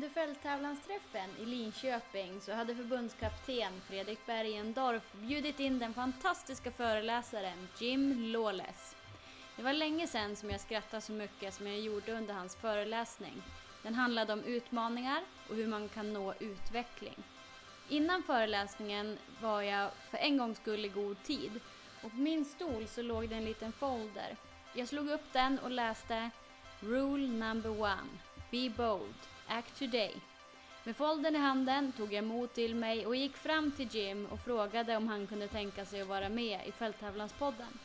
Under fälttävlansträffen i Linköping så hade förbundskapten Fredrik Bergendorf bjudit in den fantastiska föreläsaren Jim Lawless. Det var länge sedan som jag skrattade så mycket som jag gjorde under hans föreläsning. Den handlade om utmaningar och hur man kan nå utveckling. Innan föreläsningen var jag för en gångs skull i god tid och på min stol så låg det en liten folder. Jag slog upp den och läste Rule number one. Be bold. Act today. Med foldern i handen tog jag mod till mig och gick fram till Jim och frågade om han kunde tänka sig att vara med i Fälttävlanspodden.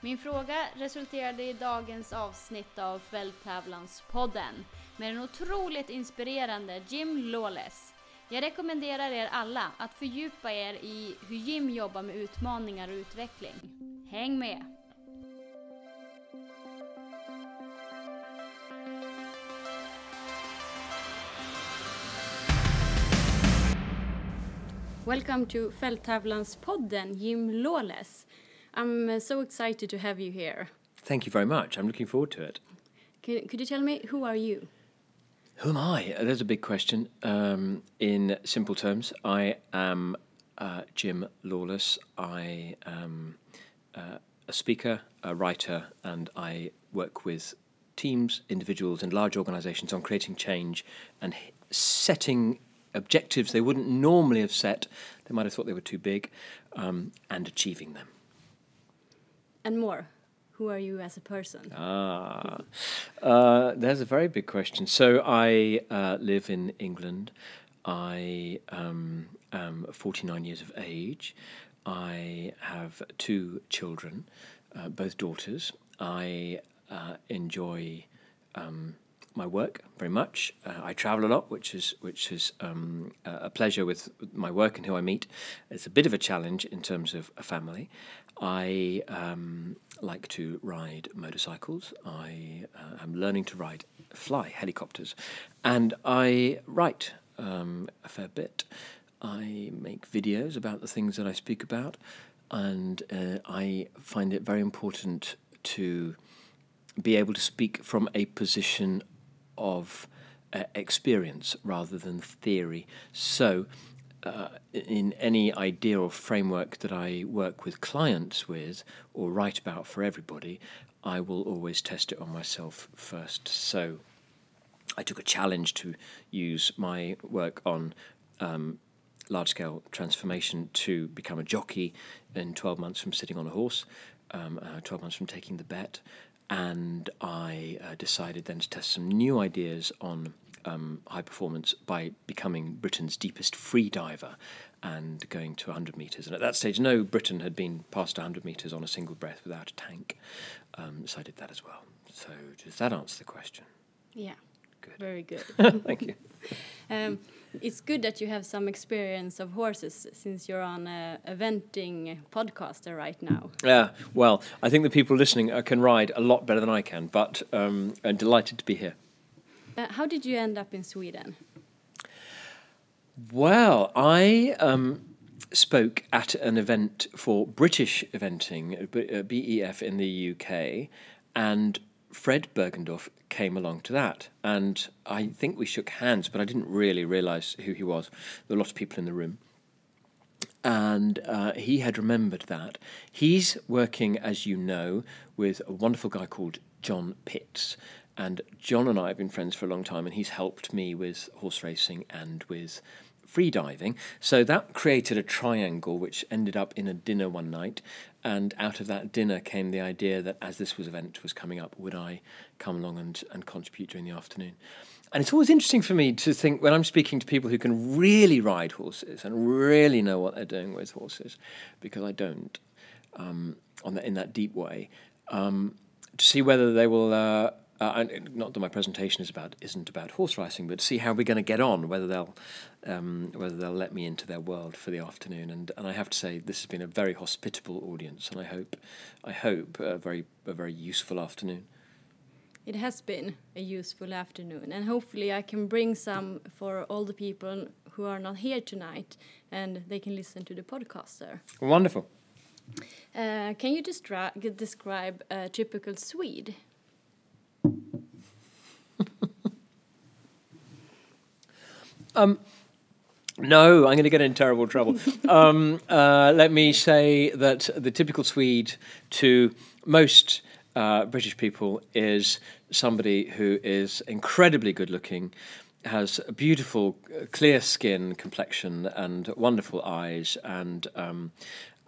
Min fråga resulterade i dagens avsnitt av Fälttävlanspodden med den otroligt inspirerande Jim Lawless. Jag rekommenderar er alla att fördjupa er i hur Jim jobbar med utmaningar och utveckling. Häng med! Welcome to Fälttävlanspodden, Jim Lawless. I'm uh, so excited to have you here. Thank you very much. I'm looking forward to it. Could, could you tell me who are you? Who am I? Uh, There's a big question. Um, in simple terms, I am uh, Jim Lawless. I am uh, a speaker, a writer, and I work with teams, individuals, and large organizations on creating change and setting objectives they wouldn't normally have set. They might have thought they were too big, um, and achieving them. And more, who are you as a person? Ah, uh, there's a very big question. So I uh, live in England. I um, am 49 years of age. I have two children, uh, both daughters. I uh, enjoy um, my work very much. Uh, I travel a lot, which is which is um, a pleasure with my work and who I meet. It's a bit of a challenge in terms of a family. I um, like to ride motorcycles. I uh, am learning to ride, fly helicopters, and I write um, a fair bit. I make videos about the things that I speak about, and uh, I find it very important to be able to speak from a position of uh, experience rather than theory. So, uh, in any idea or framework that I work with clients with or write about for everybody, I will always test it on myself first. So, I took a challenge to use my work on um, large scale transformation to become a jockey in 12 months from sitting on a horse, um, uh, 12 months from taking the bet. And I uh, decided then to test some new ideas on um, high performance by becoming Britain's deepest free diver and going to 100 metres. And at that stage, no Briton had been past 100 metres on a single breath without a tank. Um, so I did that as well. So does that answer the question? Yeah, Good. very good. Thank you. um, it's good that you have some experience of horses since you're on a eventing podcaster right now. Yeah, well, I think the people listening uh, can ride a lot better than I can, but um, I'm delighted to be here. Uh, how did you end up in Sweden? Well, I um, spoke at an event for British eventing, uh, B- uh, BEF in the UK, and Fred Bergendorff came along to that. And I think we shook hands, but I didn't really realise who he was. There were a lot of people in the room. And uh, he had remembered that. He's working, as you know, with a wonderful guy called John Pitts. And John and I have been friends for a long time, and he's helped me with horse racing and with free diving. So that created a triangle which ended up in a dinner one night. And out of that dinner came the idea that as this was event was coming up, would I come along and, and contribute during the afternoon? And it's always interesting for me to think when I'm speaking to people who can really ride horses and really know what they're doing with horses, because I don't, um, on in that deep way, um, to see whether they will. Uh, uh, and not that my presentation is about isn't about horse racing, but see how we're going to get on, whether they'll um, whether they'll let me into their world for the afternoon. And and I have to say this has been a very hospitable audience, and I hope I hope a very a very useful afternoon. It has been a useful afternoon, and hopefully, I can bring some for all the people who are not here tonight, and they can listen to the podcast there. Wonderful. Uh, can you describe a typical Swede? No, I'm going to get in terrible trouble. um, uh, let me say that the typical Swede to most uh, British people is somebody who is incredibly good looking, has a beautiful, clear skin, complexion, and wonderful eyes, and um,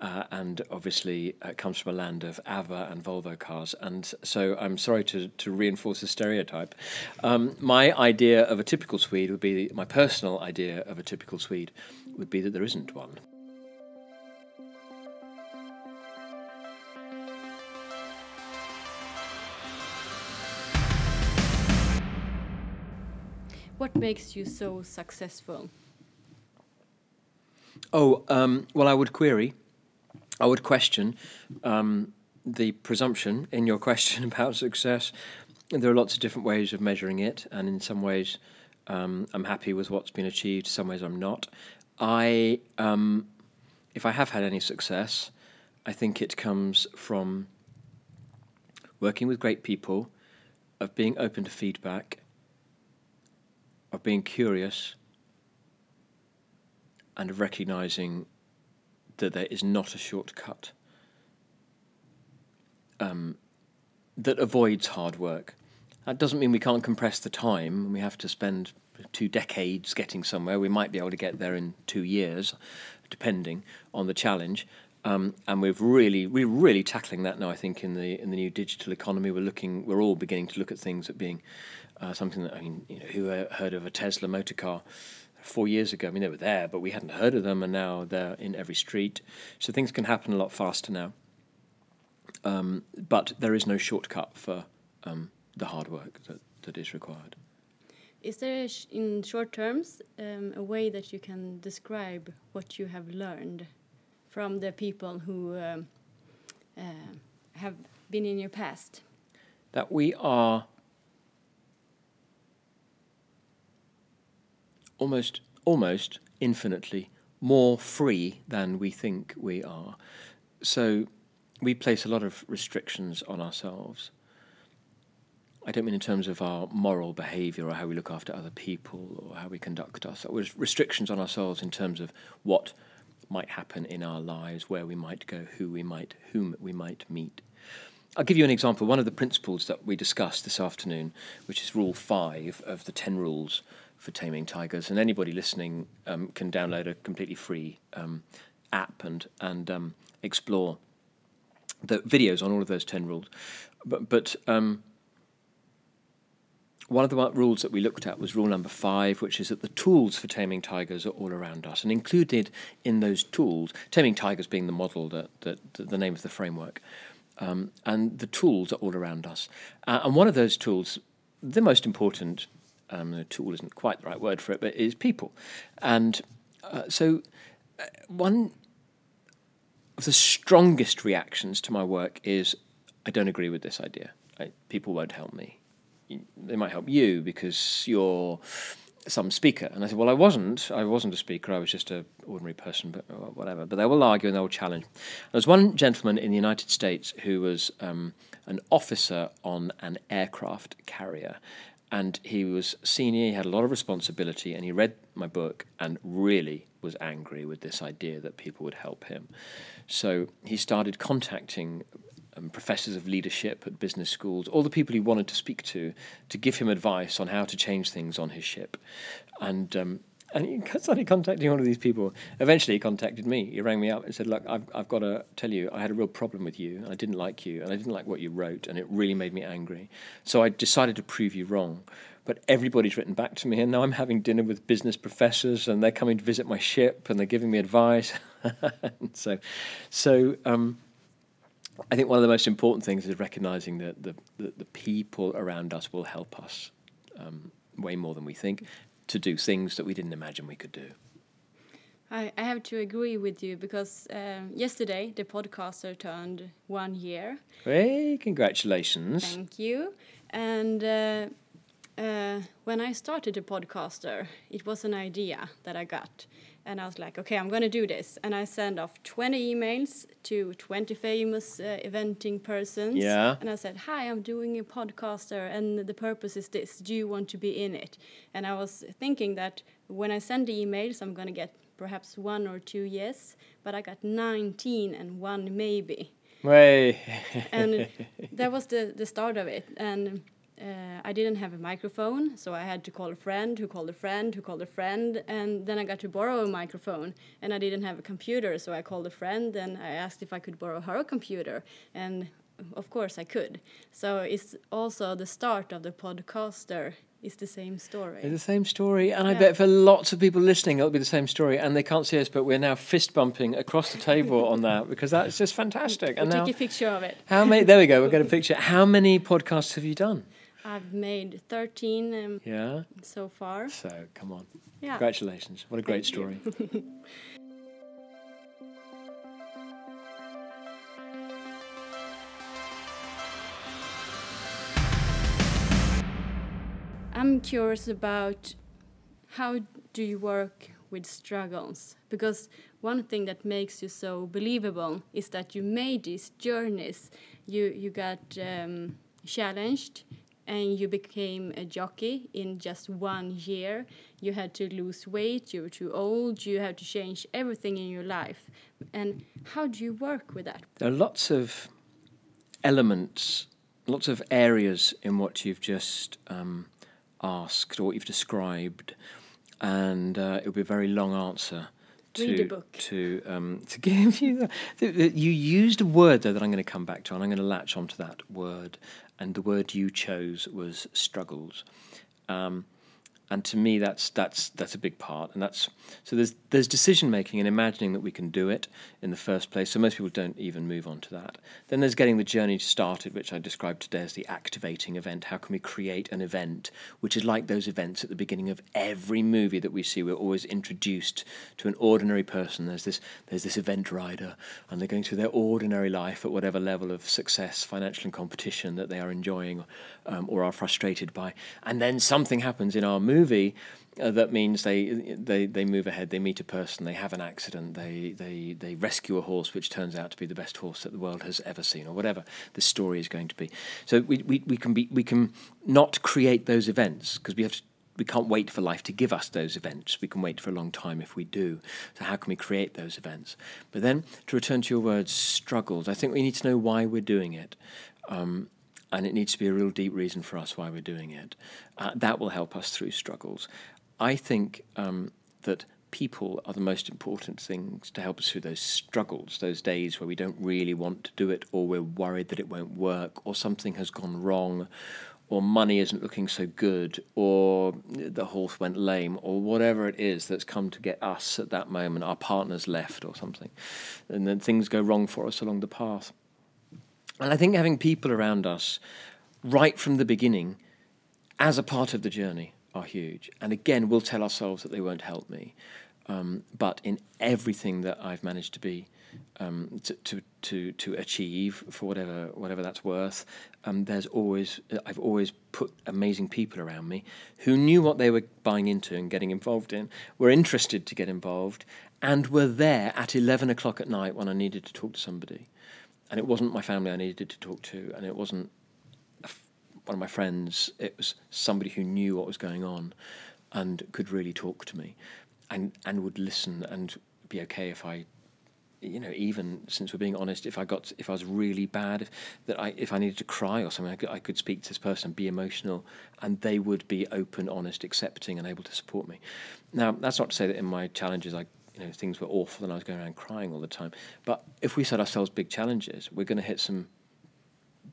uh, and obviously uh, comes from a land of ABBA and Volvo cars. And so I'm sorry to, to reinforce the stereotype. Um, my idea of a typical Swede would be, my personal idea of a typical Swede would be that there isn't one. What makes you so successful? Oh, um, well, I would query, I would question um, the presumption in your question about success. There are lots of different ways of measuring it, and in some ways, um, I'm happy with what's been achieved. Some ways, I'm not. I, um, if I have had any success, I think it comes from working with great people, of being open to feedback, of being curious and of recognizing that there is not a shortcut um, that avoids hard work. That doesn't mean we can't compress the time we have to spend two decades getting somewhere. We might be able to get there in two years, depending on the challenge. Um, and we've really, we're really tackling that now. I think in the in the new digital economy, we're looking, we're all beginning to look at things at being uh, something that I mean, you know, who heard of a Tesla motor car four years ago? I mean, they were there, but we hadn't heard of them, and now they're in every street. So things can happen a lot faster now. Um, but there is no shortcut for um, the hard work that, that is required. Is there, in short terms, um, a way that you can describe what you have learned from the people who um, uh, have been in your past? That we are almost almost infinitely more free than we think we are. So we place a lot of restrictions on ourselves. I don't mean in terms of our moral behaviour or how we look after other people or how we conduct ourselves. Restrictions on ourselves in terms of what might happen in our lives, where we might go, who we might, whom we might meet. I'll give you an example. One of the principles that we discussed this afternoon, which is Rule Five of the Ten Rules for taming tigers, and anybody listening um, can download a completely free um, app and and um, explore the videos on all of those ten rules. But but um, one of the rules that we looked at was rule number five, which is that the tools for taming tigers are all around us, and included in those tools, taming tigers being the model that, that, the name of the framework, um, and the tools are all around us. Uh, and one of those tools, the most important um, the tool isn't quite the right word for it, but is people. And uh, so, uh, one of the strongest reactions to my work is I don't agree with this idea. I, people won't help me. They might help you because you're some speaker. And I said, well, I wasn't. I wasn't a speaker. I was just an ordinary person, but uh, whatever. But they will argue and they will challenge. There was one gentleman in the United States who was um, an officer on an aircraft carrier, and he was senior, he had a lot of responsibility, and he read my book and really was angry with this idea that people would help him. So he started contacting um, professors of leadership at business schools, all the people he wanted to speak to, to give him advice on how to change things on his ship. And um, and he started contacting one of these people. Eventually, he contacted me. He rang me up and said, "Look, I've I've got to tell you, I had a real problem with you. I didn't like you, and I didn't like what you wrote, and it really made me angry. So I decided to prove you wrong." But everybody's written back to me, and now I'm having dinner with business professors, and they're coming to visit my ship, and they're giving me advice. so, so um, I think one of the most important things is recognizing that the, the, the people around us will help us um, way more than we think, to do things that we didn't imagine we could do. I, I have to agree with you because um, yesterday the podcaster turned one year. Hey, congratulations. Thank you. And uh, uh, when I started a podcaster, it was an idea that I got. And I was like, okay, I'm going to do this. And I sent off 20 emails to 20 famous uh, eventing persons. Yeah. And I said, hi, I'm doing a podcaster, and the purpose is this. Do you want to be in it? And I was thinking that when I send the emails, I'm going to get perhaps one or two yes, but I got 19 and one maybe. Way. and that was the, the start of it. And uh, I didn't have a microphone, so I had to call a friend who called a friend who called a friend, and then I got to borrow a microphone. And I didn't have a computer, so I called a friend and I asked if I could borrow her computer, and of course I could. So it's also the start of the podcaster. It's the same story. It's the same story, and I bet for lots of people listening, it'll be the same story. And they can't see us, but we're now fist bumping across the table on that because that's just fantastic. We'll And now, take a picture of it. how many? There we go. We've got a picture. How many podcasts have you done? I've made 13 um, Yeah. so far. So come on. Yeah. Congratulations. What a great Thank story. I'm curious about how do you work with struggles? Because one thing that makes you so believable is that you made these journeys. You you got um, challenged and you became a jockey in just one year. You had to lose weight. You were too old. You had to change everything in your life. And how do you work with that? There are lots of elements, lots of areas in what you've just um, asked or what you've described, and uh, it would be a very long answer. To, Read the book. to um, to give you that. Th- th- You used a word though that I'm going to come back to, and I'm going to latch onto that word. And the word you chose was struggles. Um, and to me that's that's that's a big part. And that's so there's there's decision making and imagining that we can do it in the first place. So most people don't even move on to that. Then there's getting the journey started which i described today as the activating event. How can we create an event which is like those events at the beginning of every movie that we see? We're always introduced to an ordinary person. There's this there's this event rider and they're going through their ordinary life at whatever level of success financial and competition that they are enjoying um, or are frustrated by and then something happens in our movie uh, that means they, they they move ahead. They meet a person. They have an accident. They they they rescue a horse, which turns out to be the best horse that the world has ever seen, or whatever the story is going to be. So we we, we can be we can not create those events because we have. We can't wait for life to give us those events. We can wait for a long time if we do. So how can we create those events? But then to return to your words, struggles. I think we need to know why we're doing it. Um, and it needs to be a real deep reason for us why we're doing it. Uh, that will help us through struggles. I think um, that people are the most important things to help us through those struggles, those days where we don't really want to do it, or we're worried that it won't work, or something has gone wrong, or money isn't looking so good, or the horse went lame, or whatever it is that's come to get us at that moment, our partner's left, or something. And then things go wrong for us along the path. And I think having people around us right from the beginning as a part of the journey are huge. And again, we'll tell ourselves that they won't help me. Um, but in everything that I've managed to be, um, to, to, to, to achieve for whatever, whatever that's worth, um, there's always, I've always put amazing people around me who knew what they were buying into and getting involved in, were interested to get involved, and were there at 11 o'clock at night when I needed to talk to somebody and it wasn't my family I needed to talk to, and it wasn't one of my friends. It was somebody who knew what was going on, and could really talk to me, and and would listen and be okay if I, you know, even since we're being honest, if I got if I was really bad, if, that I if I needed to cry or something, I could, I could speak to this person, be emotional, and they would be open, honest, accepting, and able to support me. Now that's not to say that in my challenges I you know things were awful and I was going around crying all the time. But if we set ourselves big challenges, we're going to hit some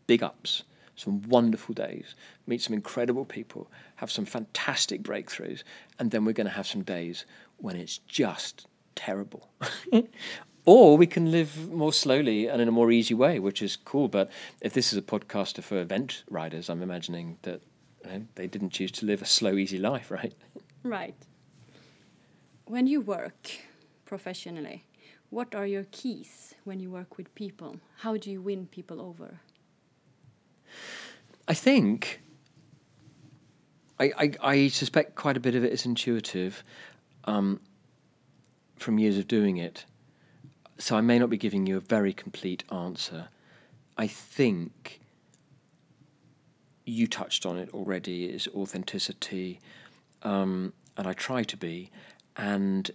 big ups, some wonderful days, meet some incredible people, have some fantastic breakthroughs, and then we're going to have some days when it's just terrible. or we can live more slowly and in a more easy way, which is cool. But if this is a podcaster for event riders, I'm imagining that you know, they didn't choose to live a slow, easy life, right? Right. When you work professionally, what are your keys when you work with people? How do you win people over? I think I, I, I suspect quite a bit of it is intuitive um, from years of doing it. So I may not be giving you a very complete answer. I think you touched on it already is authenticity, um, and I try to be. And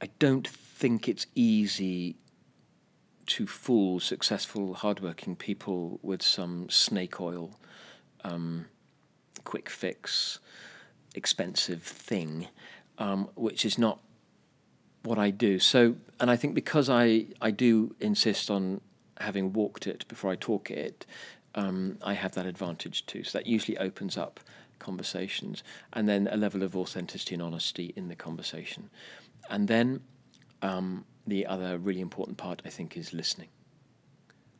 I don't think it's easy to fool successful, hardworking people with some snake oil, um, quick fix, expensive thing, um, which is not what I do. So, and I think because I, I do insist on having walked it before I talk it, um, I have that advantage too. So that usually opens up conversations, and then a level of authenticity and honesty in the conversation, and then um, the other really important part I think is listening.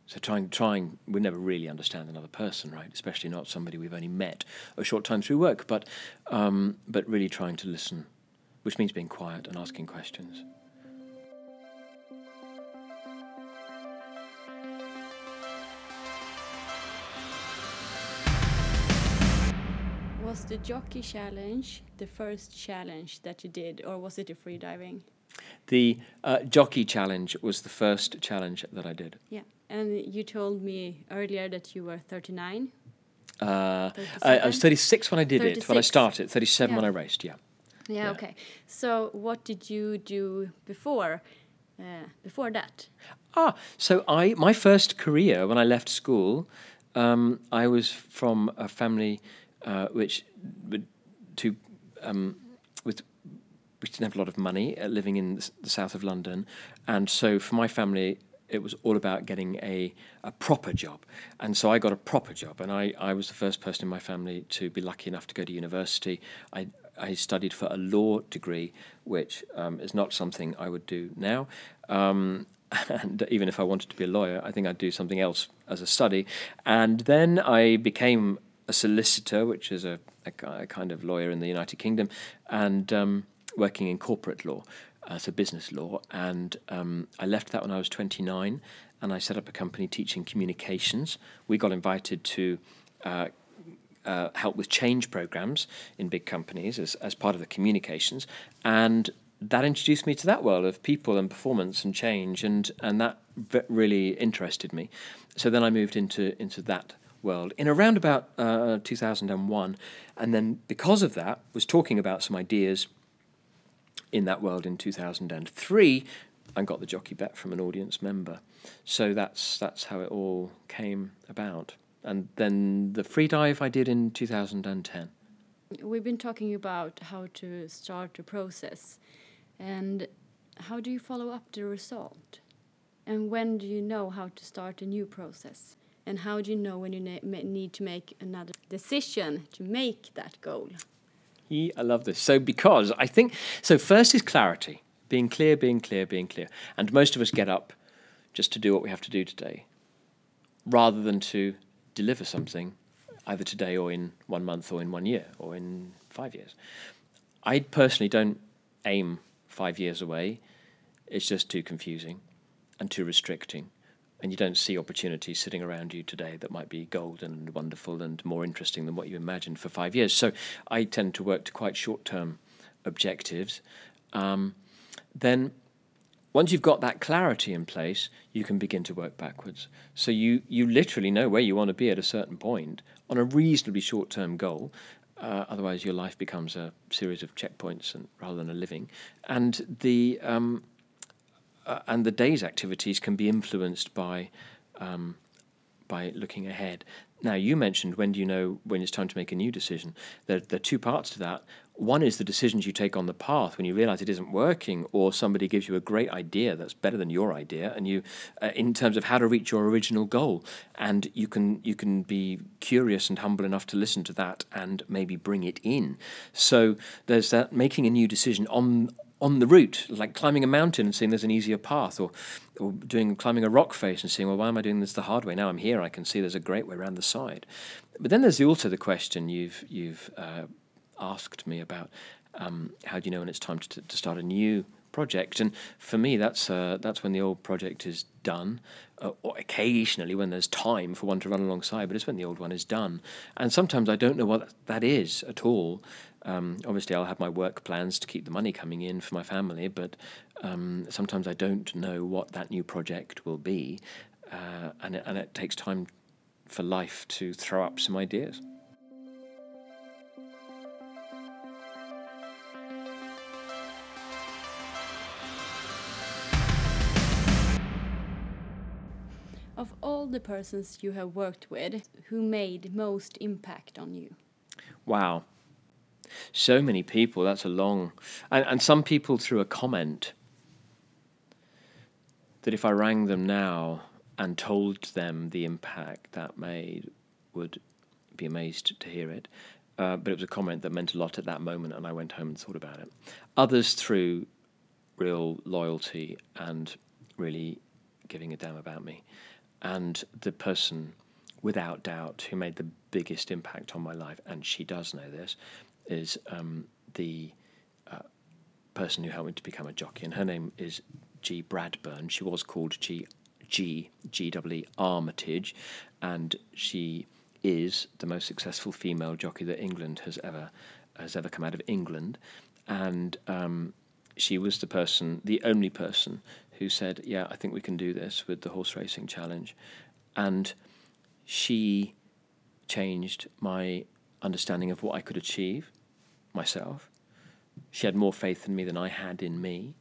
So trying, trying, we never really understand another person, right? Especially not somebody we've only met a short time through work, but um, but really trying to listen, which means being quiet and asking questions. Was the jockey challenge the first challenge that you did, or was it a free diving? The uh, jockey challenge was the first challenge that I did. Yeah, and you told me earlier that you were 39. Uh, I, I, was 36 when I did 36. it, when I started, 37 yeah. when I raced, yeah. yeah. yeah. okay. So what did you do before, uh, before that? Ah, so I my first career when I left school, um, I was from a family uh, which to um, with which didn't have a lot of money, uh, living in the south of London, and so for my family, it was all about getting a, a proper job. And so I got a proper job, and I, I was the first person in my family to be lucky enough to go to university. I, I studied for a law degree, which um, is not something I would do now. Um, and even if I wanted to be a lawyer, I think I'd do something else as a study. And then I became a solicitor, which is a, a, a kind of lawyer in the United Kingdom, and um, working in corporate law, uh, so business law. And um, I left that when I was 29, and I set up a company teaching communications. We got invited to uh, uh, help with change programs in big companies as, as part of the communications, and that introduced me to that world of people and performance and change, and and that really interested me. So then I moved into into that world in around about uh, 2001, and then because of that, was talking about some ideas in that world in 2003, and got the jockey bet from an audience member. So that's that's how it all came about. And then the free dive I did in 2010. We've been talking about how to start the process, and how do you follow up the result? And when do you know how to start a new process? And how do you know when you need to make another decision to make that goal? Yeah, I love this. So, because I think, so first is clarity being clear, being clear, being clear. And most of us get up just to do what we have to do today rather than to deliver something either today or in one month or in one year or in five years. I personally don't aim five years away, it's just too confusing and too restricting and you don't see opportunities sitting around you today that might be golden and wonderful and more interesting than what you imagined for five years. So I tend to work to quite short term objectives. Um, then once you've got that clarity in place, you can begin to work backwards. So you, you literally know where you want to be at a certain point on a reasonably short term goal. Uh, otherwise, your life becomes a series of checkpoints and, rather than a living. And the um, uh, and the day's activities can be influenced by um, by looking ahead. Now, you mentioned when do you know when it's time to make a new decision? There, there are two parts to that. One is the decisions you take on the path when you realize it isn't working, or somebody gives you a great idea that's better than your idea, and you, uh, in terms of how to reach your original goal, and you can you can be curious and humble enough to listen to that and maybe bring it in. So there's that making a new decision on on the route, like climbing a mountain and seeing there's an easier path, or or doing climbing a rock face and seeing, well, why am I doing this the hard way? Now I'm here, I can see there's a great way around the side. But then there's also the question you've you've uh, asked me about um, how do you know when it's time to, to start a new project. And for me, that's uh, that's when the old project is done. Uh, or occasionally, when there's time for one to run alongside, but it's when the old one is done. And sometimes I don't know what that is at all. Um, obviously, I'll have my work plans to keep the money coming in for my family, but um, sometimes I don't know what that new project will be, uh, and it, and it takes time for life to throw up some ideas. Of all the persons you have worked with, who made most impact on you? Wow. So many people, that's a long. And, and some people through a comment that if I rang them now and told them the impact that made, would be amazed to hear it. Uh, but it was a comment that meant a lot at that moment, and I went home and thought about it. Others through real loyalty and really giving a damn about me. And the person, without doubt, who made the biggest impact on my life, and she does know this, is um, the uh, person who helped me to become a jockey. And her name is Gee Bradburn. She was called G. G. G. W. Armytage, and she is the most successful female jockey that England has ever has ever come out of England, and um, she was the person, the only person who said, Yeah, I think we can do this with the horse racing challenge. And she changed my understanding of what I could achieve myself. She had more faith in me than I had in me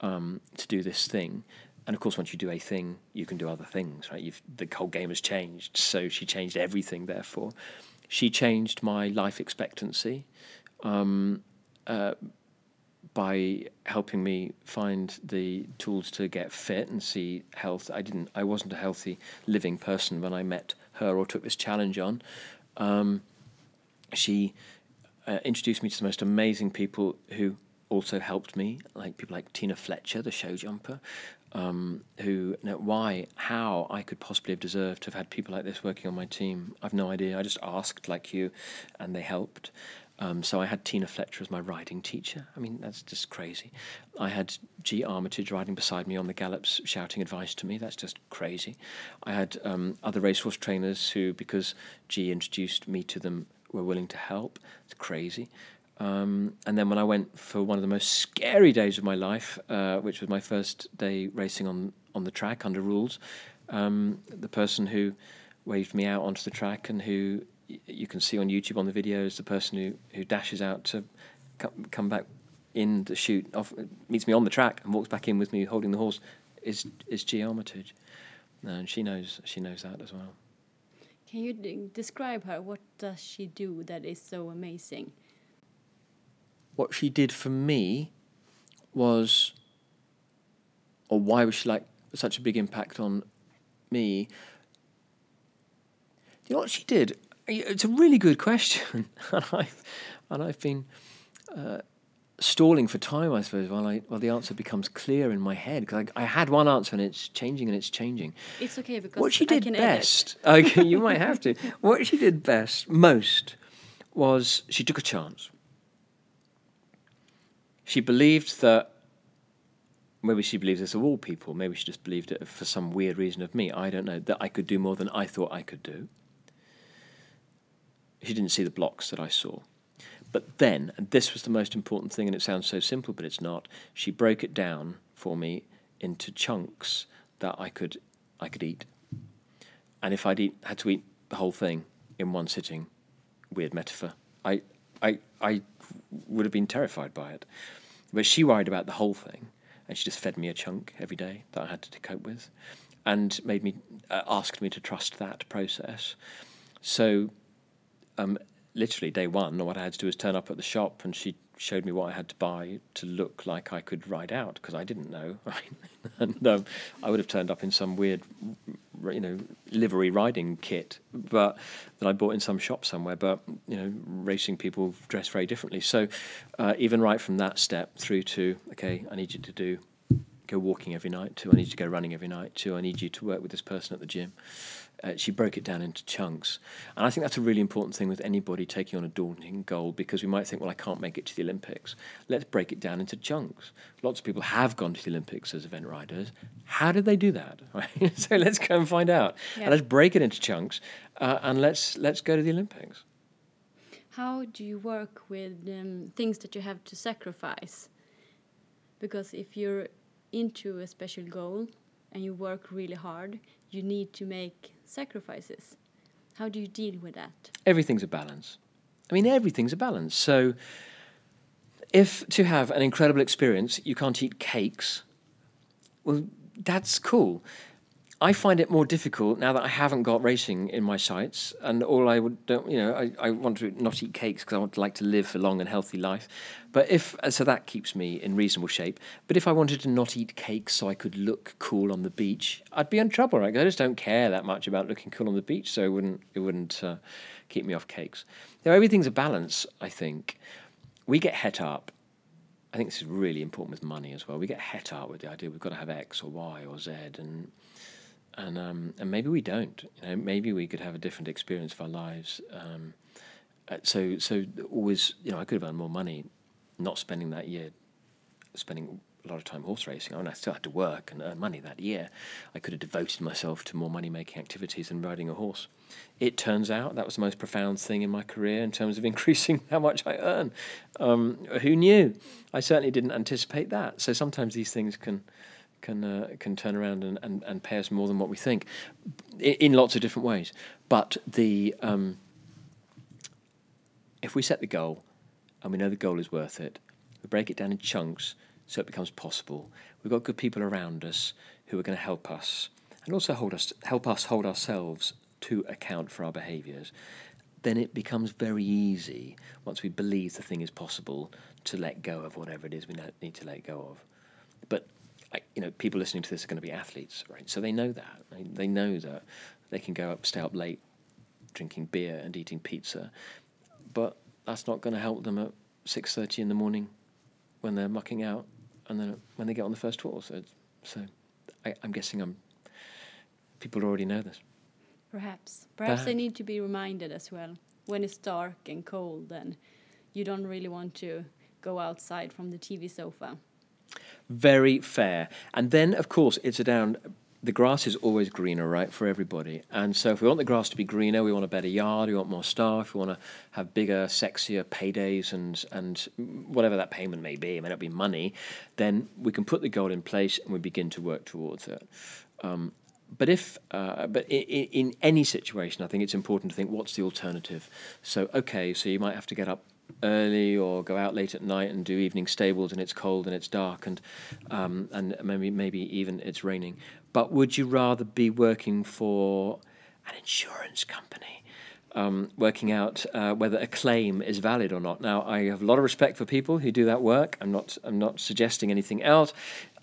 um, to do this thing. And of course, once you do a thing, you can do other things, right? You've, the whole game has changed. So she changed everything, therefore. She changed my life expectancy. Um, uh, by helping me find the tools to get fit and see health. I didn't. I wasn't a healthy living person when I met her or took this challenge on. Um, she uh, introduced me to the most amazing people who also helped me, like people like Tina Fletcher, the show jumper, um, who know, why, how I could possibly have deserved to have had people like this working on my team. I've no idea. I just asked like you, and they helped. Um, so I had Tina Fletcher as my riding teacher. I mean, that's just crazy. I had Gee Armytage riding beside me on the gallops, shouting advice to me. That's just crazy. I had um, other racehorse trainers who, because G introduced me to them, were willing to help. It's crazy. Um, and then when I went for one of the most scary days of my life, uh, which was my first day racing on, on the track under rules, um, the person who waved me out onto the track and who you can see on YouTube on the videos the person who, who dashes out to come come back in the shoot off meets me on the track and walks back in with me holding the horse is is Gee Armytage, and she knows she knows that as well. Can you d- describe her? What does she do that is so amazing? What she did for me was, or why was she like such a big impact on me? You know what she did? It's a really good question, and I've and I've been uh, stalling for time, I suppose, while I while the answer becomes clear in my head because I, I, had one answer and it's changing and it's changing. It's okay because what she did best. okay, you might have to. What she did best, most, was she took a chance. She believed that. Maybe she believes this of all people. Maybe she just believed it for some weird reason of me. I don't know that I could do more than I thought I could do she didn't see the blocks that I saw. But then, and this was the most important thing, and it sounds so simple, but it's not. She broke it down for me into chunks that I could I could eat. And if I'd eat, had to eat the whole thing in one sitting, weird metaphor, I I I would have been terrified by it. But she worried about the whole thing, and she just fed me a chunk every day that I had to cope with, and made me uh, asked me to trust that process. So um, literally day one, what I had to do was turn up at the shop, and she showed me what I had to buy to look like I could ride out because I didn't know, right? and um, I would have turned up in some weird, you know, livery riding kit, but that I bought in some shop somewhere. But you know, racing people dress very differently. So uh, even right from that step through to okay, I need you to do go walking every night. To I need you to go running every night. To I need you to work with this person at the gym uh, she broke it down into chunks. And I think that's a really important thing with anybody taking on a daunting goal because we might think, well, I can't make it to the Olympics. Let's break it down into chunks. Lots of people have gone to the Olympics as event riders. How did they do that? Right? so let's go and find out. Yeah. And let's break it into chunks uh, and let's, let's go to the Olympics. How do you work with um, things that you have to sacrifice? Because if you're into a special goal and you work really hard, you need to make sacrifices. How do you deal with that? everything's a balance. I mean, everything's a balance. So, if to have an incredible experience, you can't eat cakes, well, that's cool. I find it more difficult now that I haven't got racing in my sights, and all I would don't, you know, I, I want to not eat cakes because I want to like to live a long and healthy life. But if so, that keeps me in reasonable shape. But if I wanted to not eat cakes so I could look cool on the beach, I'd be in trouble, right? I just don't care that much about looking cool on the beach, so it wouldn't it wouldn't uh, keep me off cakes. Now everything's a balance. I think we get het up. I think this is really important with money as well. We get het up with the idea we've got to have X or Y or Z, and and um, and maybe we don't. You know, maybe we could have a different experience of our lives. Um, uh, so so always, you know, I could have earned more money, not spending that year, spending a lot of time horse racing. I mean, I still had to work and earn money that year. I could have devoted myself to more money making activities than riding a horse. It turns out that was the most profound thing in my career in terms of increasing how much I earn. Um, who knew? I certainly didn't anticipate that. So sometimes these things can can uh, can turn around and, and, and pay us more than what we think, in, in lots of different ways. But the um, if we set the goal, and we know the goal is worth it, we break it down in chunks so it becomes possible. We've got good people around us who are going to help us, and also hold us help us hold ourselves to account for our behaviours. Then it becomes very easy once we believe the thing is possible to let go of whatever it is we need to let go of. You know, people listening to this are going to be athletes, right? So they know that. They, they know that they can go up, stay up late, drinking beer and eating pizza, but that's not going to help them at six thirty in the morning when they're mucking out, and then when they get on the first tour. So, so I, I'm guessing I'm. People already know this. Perhaps. Perhaps they need to be reminded as well. When it's dark and cold, and you don't really want to go outside from the TV sofa. Very fair. And then, of course, it's a down. The grass is always greener, right, for everybody. And so, if we want the grass to be greener, we want a better yard, we want more staff, we want to have bigger, sexier paydays, and and whatever that payment may be, it may not be money. Then we can put the goal in place and we begin to work towards it. Um, but if, uh, but in, in any situation, I think it's important to think what's the alternative. So, okay, so you might have to get up early or go out late at night and do evening stables and it's cold and it's dark and um, and maybe maybe even it's raining. But would you rather be working for an insurance company? Um, working out uh, whether a claim is valid or not. Now, I have a lot of respect for people who do that work. I'm not. I'm not suggesting anything else.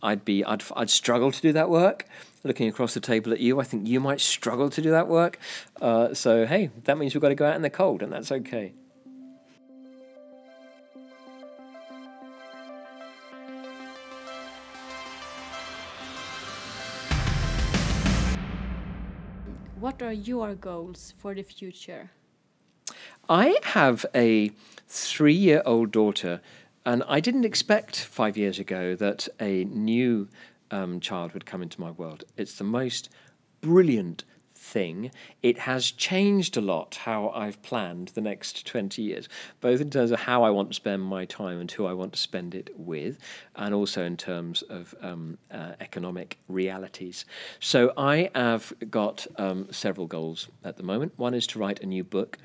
I'd be. I'd. I'd struggle to do that work. Looking across the table at you, I think you might struggle to do that work. Uh, so hey, that means we've got to go out in the cold, and that's okay. Are your goals for the future? I have a three year old daughter, and I didn't expect five years ago that a new um, child would come into my world. It's the most brilliant thing. It has changed a lot how I've planned the next 20 years, both in terms of how I want to spend my time and who I want to spend it with, and also in terms of um, uh, economic realities. So I have got um, several goals at the moment. One is to write a new book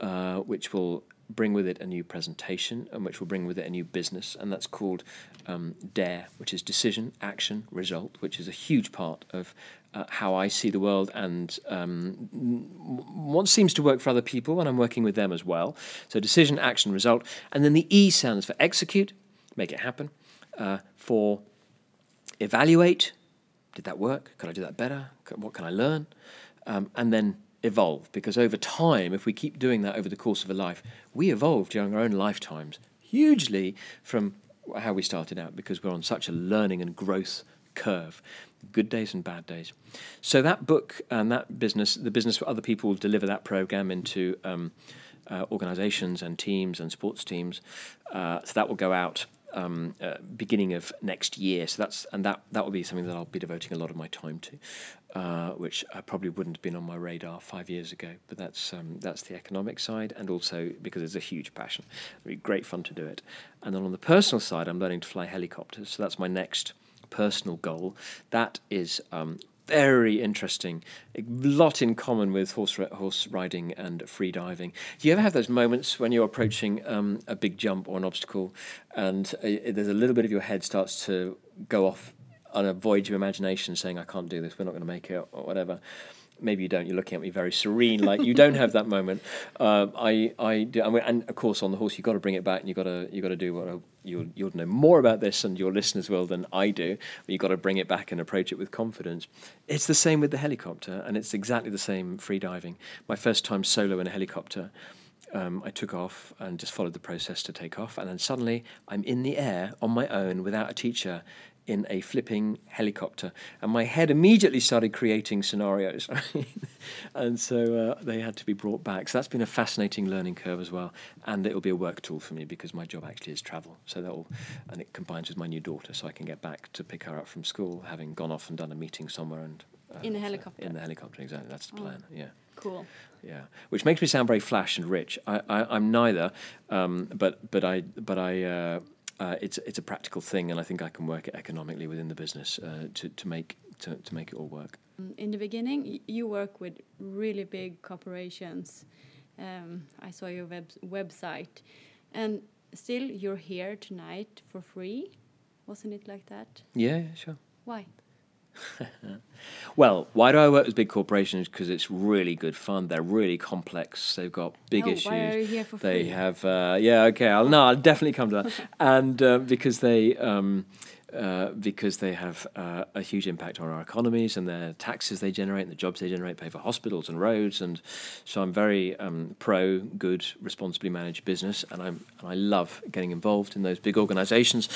uh, which will bring with it a new presentation and which will bring with it a new business, and that's called um, DARE, which is Decision, Action, Result, which is a huge part of uh, how I see the world and um, what seems to work for other people, and I'm working with them as well. So, Decision, Action, Result, and then the E stands for Execute, make it happen, uh, for Evaluate, did that work? Could I do that better? What can I learn? Um, and then evolve, because over time, if we keep doing that over the course of a life, we evolve during our own lifetimes hugely from how we started out, because we're on such a learning and growth curve, good days and bad days. So that book and that business, the business for other people, deliver that program into um, uh, organizations and teams and sports teams. Uh, so that will go out um, uh, beginning of next year. So that's and that that will be something that I'll be devoting a lot of my time to, uh, which I probably wouldn't have been on my radar five years ago. But that's um, that's the economic side, and also because it's a huge passion, It'll be great fun to do it. And then on the personal side, I'm learning to fly helicopters. So that's my next personal goal. That is um, very interesting. A lot in common with horse horse riding and free diving. Do you ever have those moments when you're approaching um, a big jump or an obstacle, and uh, there's a little bit of your head starts to go off on a voyage of imagination, saying, "I can't do this. We're not going to make it," or whatever maybe you don't. You're looking at me very serene, like you don't have that moment. Uh, I, I do, and of course, on the horse, you've got to bring it back, and you've got to, you've got to do what you'll, you'll know more about this, and your listeners will than I do. But you've got to bring it back and approach it with confidence. It's the same with the helicopter, and it's exactly the same free diving. My first time solo in a helicopter. Um, I took off and just followed the process to take off, and then suddenly I'm in the air on my own without a teacher in a flipping helicopter. And my head immediately started creating scenarios. and so uh, they had to be brought back. So that's been a fascinating learning curve as well. And it'll be a work tool for me because my job actually is travel. So that'll, and it combines with my new daughter so I can get back to pick her up from school, having gone off and done a meeting somewhere. and uh, In a helicopter? In the helicopter, exactly. That's the oh, plan, yeah. Cool. Yeah, which makes me sound very flash and rich. I, I, am neither, um, but but I but I uh, uh, it's it's a practical thing, and I think I can work it economically within the business uh, to to make to, to make it all work. Mm, in the beginning, you work with really big corporations. Um, I saw your web website, and still you're here tonight for free. Wasn't it like that? Yeah, sure. Why? well, why do I work with big corporations? Because it's really good fun. They're really complex. They've got big oh, issues. Why are you here for they have, uh, yeah, okay. I'll no, I'll definitely come to that. and uh, because they. Um, uh, because they have uh, a huge impact on our economies and the taxes they generate and the jobs they generate pay for hospitals and roads. And so I'm very um, pro good, responsibly managed business, and, I'm, and I love getting involved in those big organisations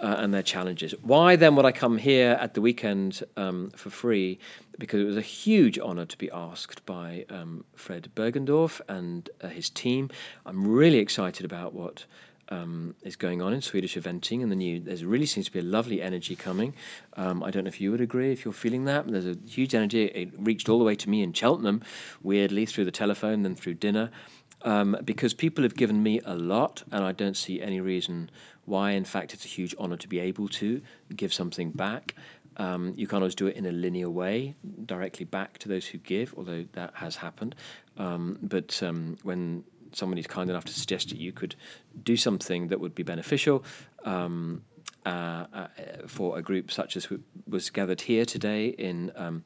uh, and their challenges. Why then would I come here at the weekend um, for free? Because it was a huge honour to be asked by um, Fred Bergendorff and uh, his team. I'm really excited about what um, is going on in Swedish eventing, and the new there really seems to be a lovely energy coming. Um, I don't know if you would agree if you're feeling that. There's a huge energy. It reached all the way to me in Cheltenham, weirdly through the telephone, then through dinner, um, because people have given me a lot, and I don't see any reason why. In fact, it's a huge honour to be able to give something back. Um, you can't always do it in a linear way, directly back to those who give, although that has happened. Um, but um, when somebody's kind enough to suggest that you could do something that would be beneficial um, uh, uh, for a group such as was gathered here today in um,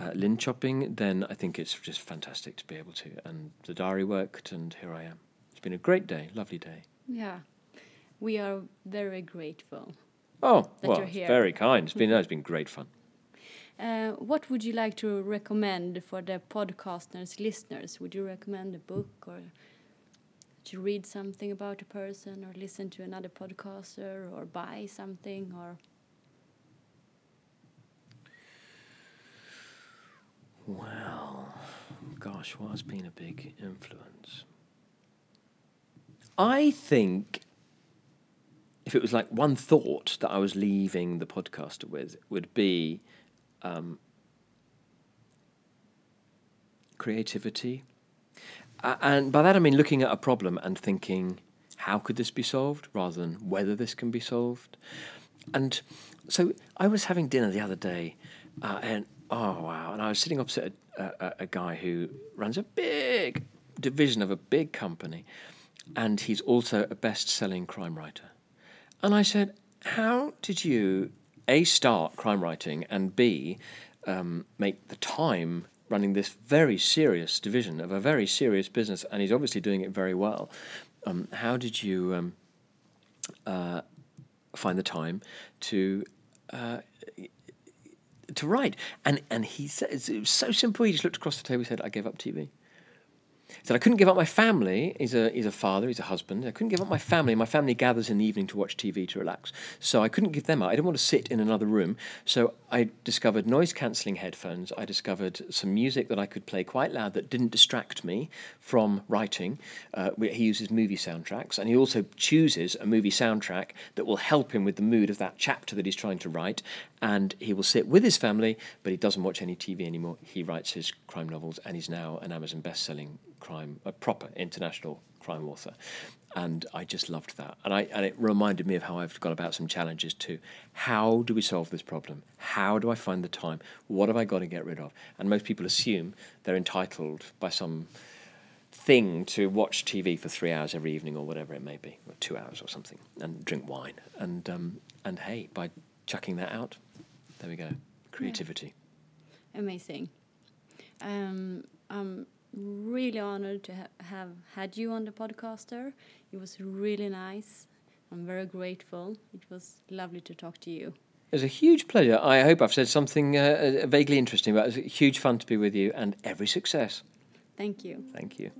uh, Linköping, then I think it's just fantastic to be able to. And the diary worked, and here I am. It's been a great day, lovely day. Yeah, we are very grateful. Oh, well, very kind. It's been, no, it's been great fun. Uh, what would you like to recommend for the podcasters listeners? Would you recommend a book or to read something about a person or listen to another podcaster or buy something or? Well gosh what has been a big influence? I think if it was like one thought that i was leaving the podcaster with would be um, creativity and by that I mean looking at a problem and thinking, how could this be solved, rather than whether this can be solved. And so I was having dinner the other day, uh, and oh wow! And I was sitting opposite a, a, a guy who runs a big division of a big company, and he's also a best-selling crime writer. And I said, "How did you a start crime writing and b um, make the time running this very serious division of a very serious business, and he's obviously doing it very well. Um, how did you um, uh, find the time to uh, to write? And and he said it was so simple. He just looked across the table. He said, "I gave up TV." Said I couldn't give up my family. He's a he's a father. He's a husband. I couldn't give up my family. My family gathers in the evening to watch TV to relax. So I couldn't give them up. I didn't want to sit in another room. So I discovered noise cancelling headphones. I discovered some music that I could play quite loud that didn't distract me from writing. Uh, he uses movie soundtracks, and he also chooses a movie soundtrack that will help him with the mood of that chapter that he's trying to write. And he will sit with his family, but he doesn't watch any TV anymore. He writes his crime novels, and he's now an Amazon best-selling crime, a proper international crime author. And I just loved that. And, I, and it reminded me of how I've got about some challenges too. How do we solve this problem? How do I find the time? What have I got to get rid of? And most people assume they're entitled by some thing to watch TV for three hours every evening or whatever it may be, or two hours or something, and drink wine. And, um, and hey, by chucking that out, there we go. Creativity. Yeah. Amazing. Um, I'm really honored to ha have had you on the podcaster. It was really nice. I'm very grateful. It was lovely to talk to you. It was a huge pleasure. I hope I've said something uh, vaguely interesting, but it was a huge fun to be with you and every success. Thank you. Thank you.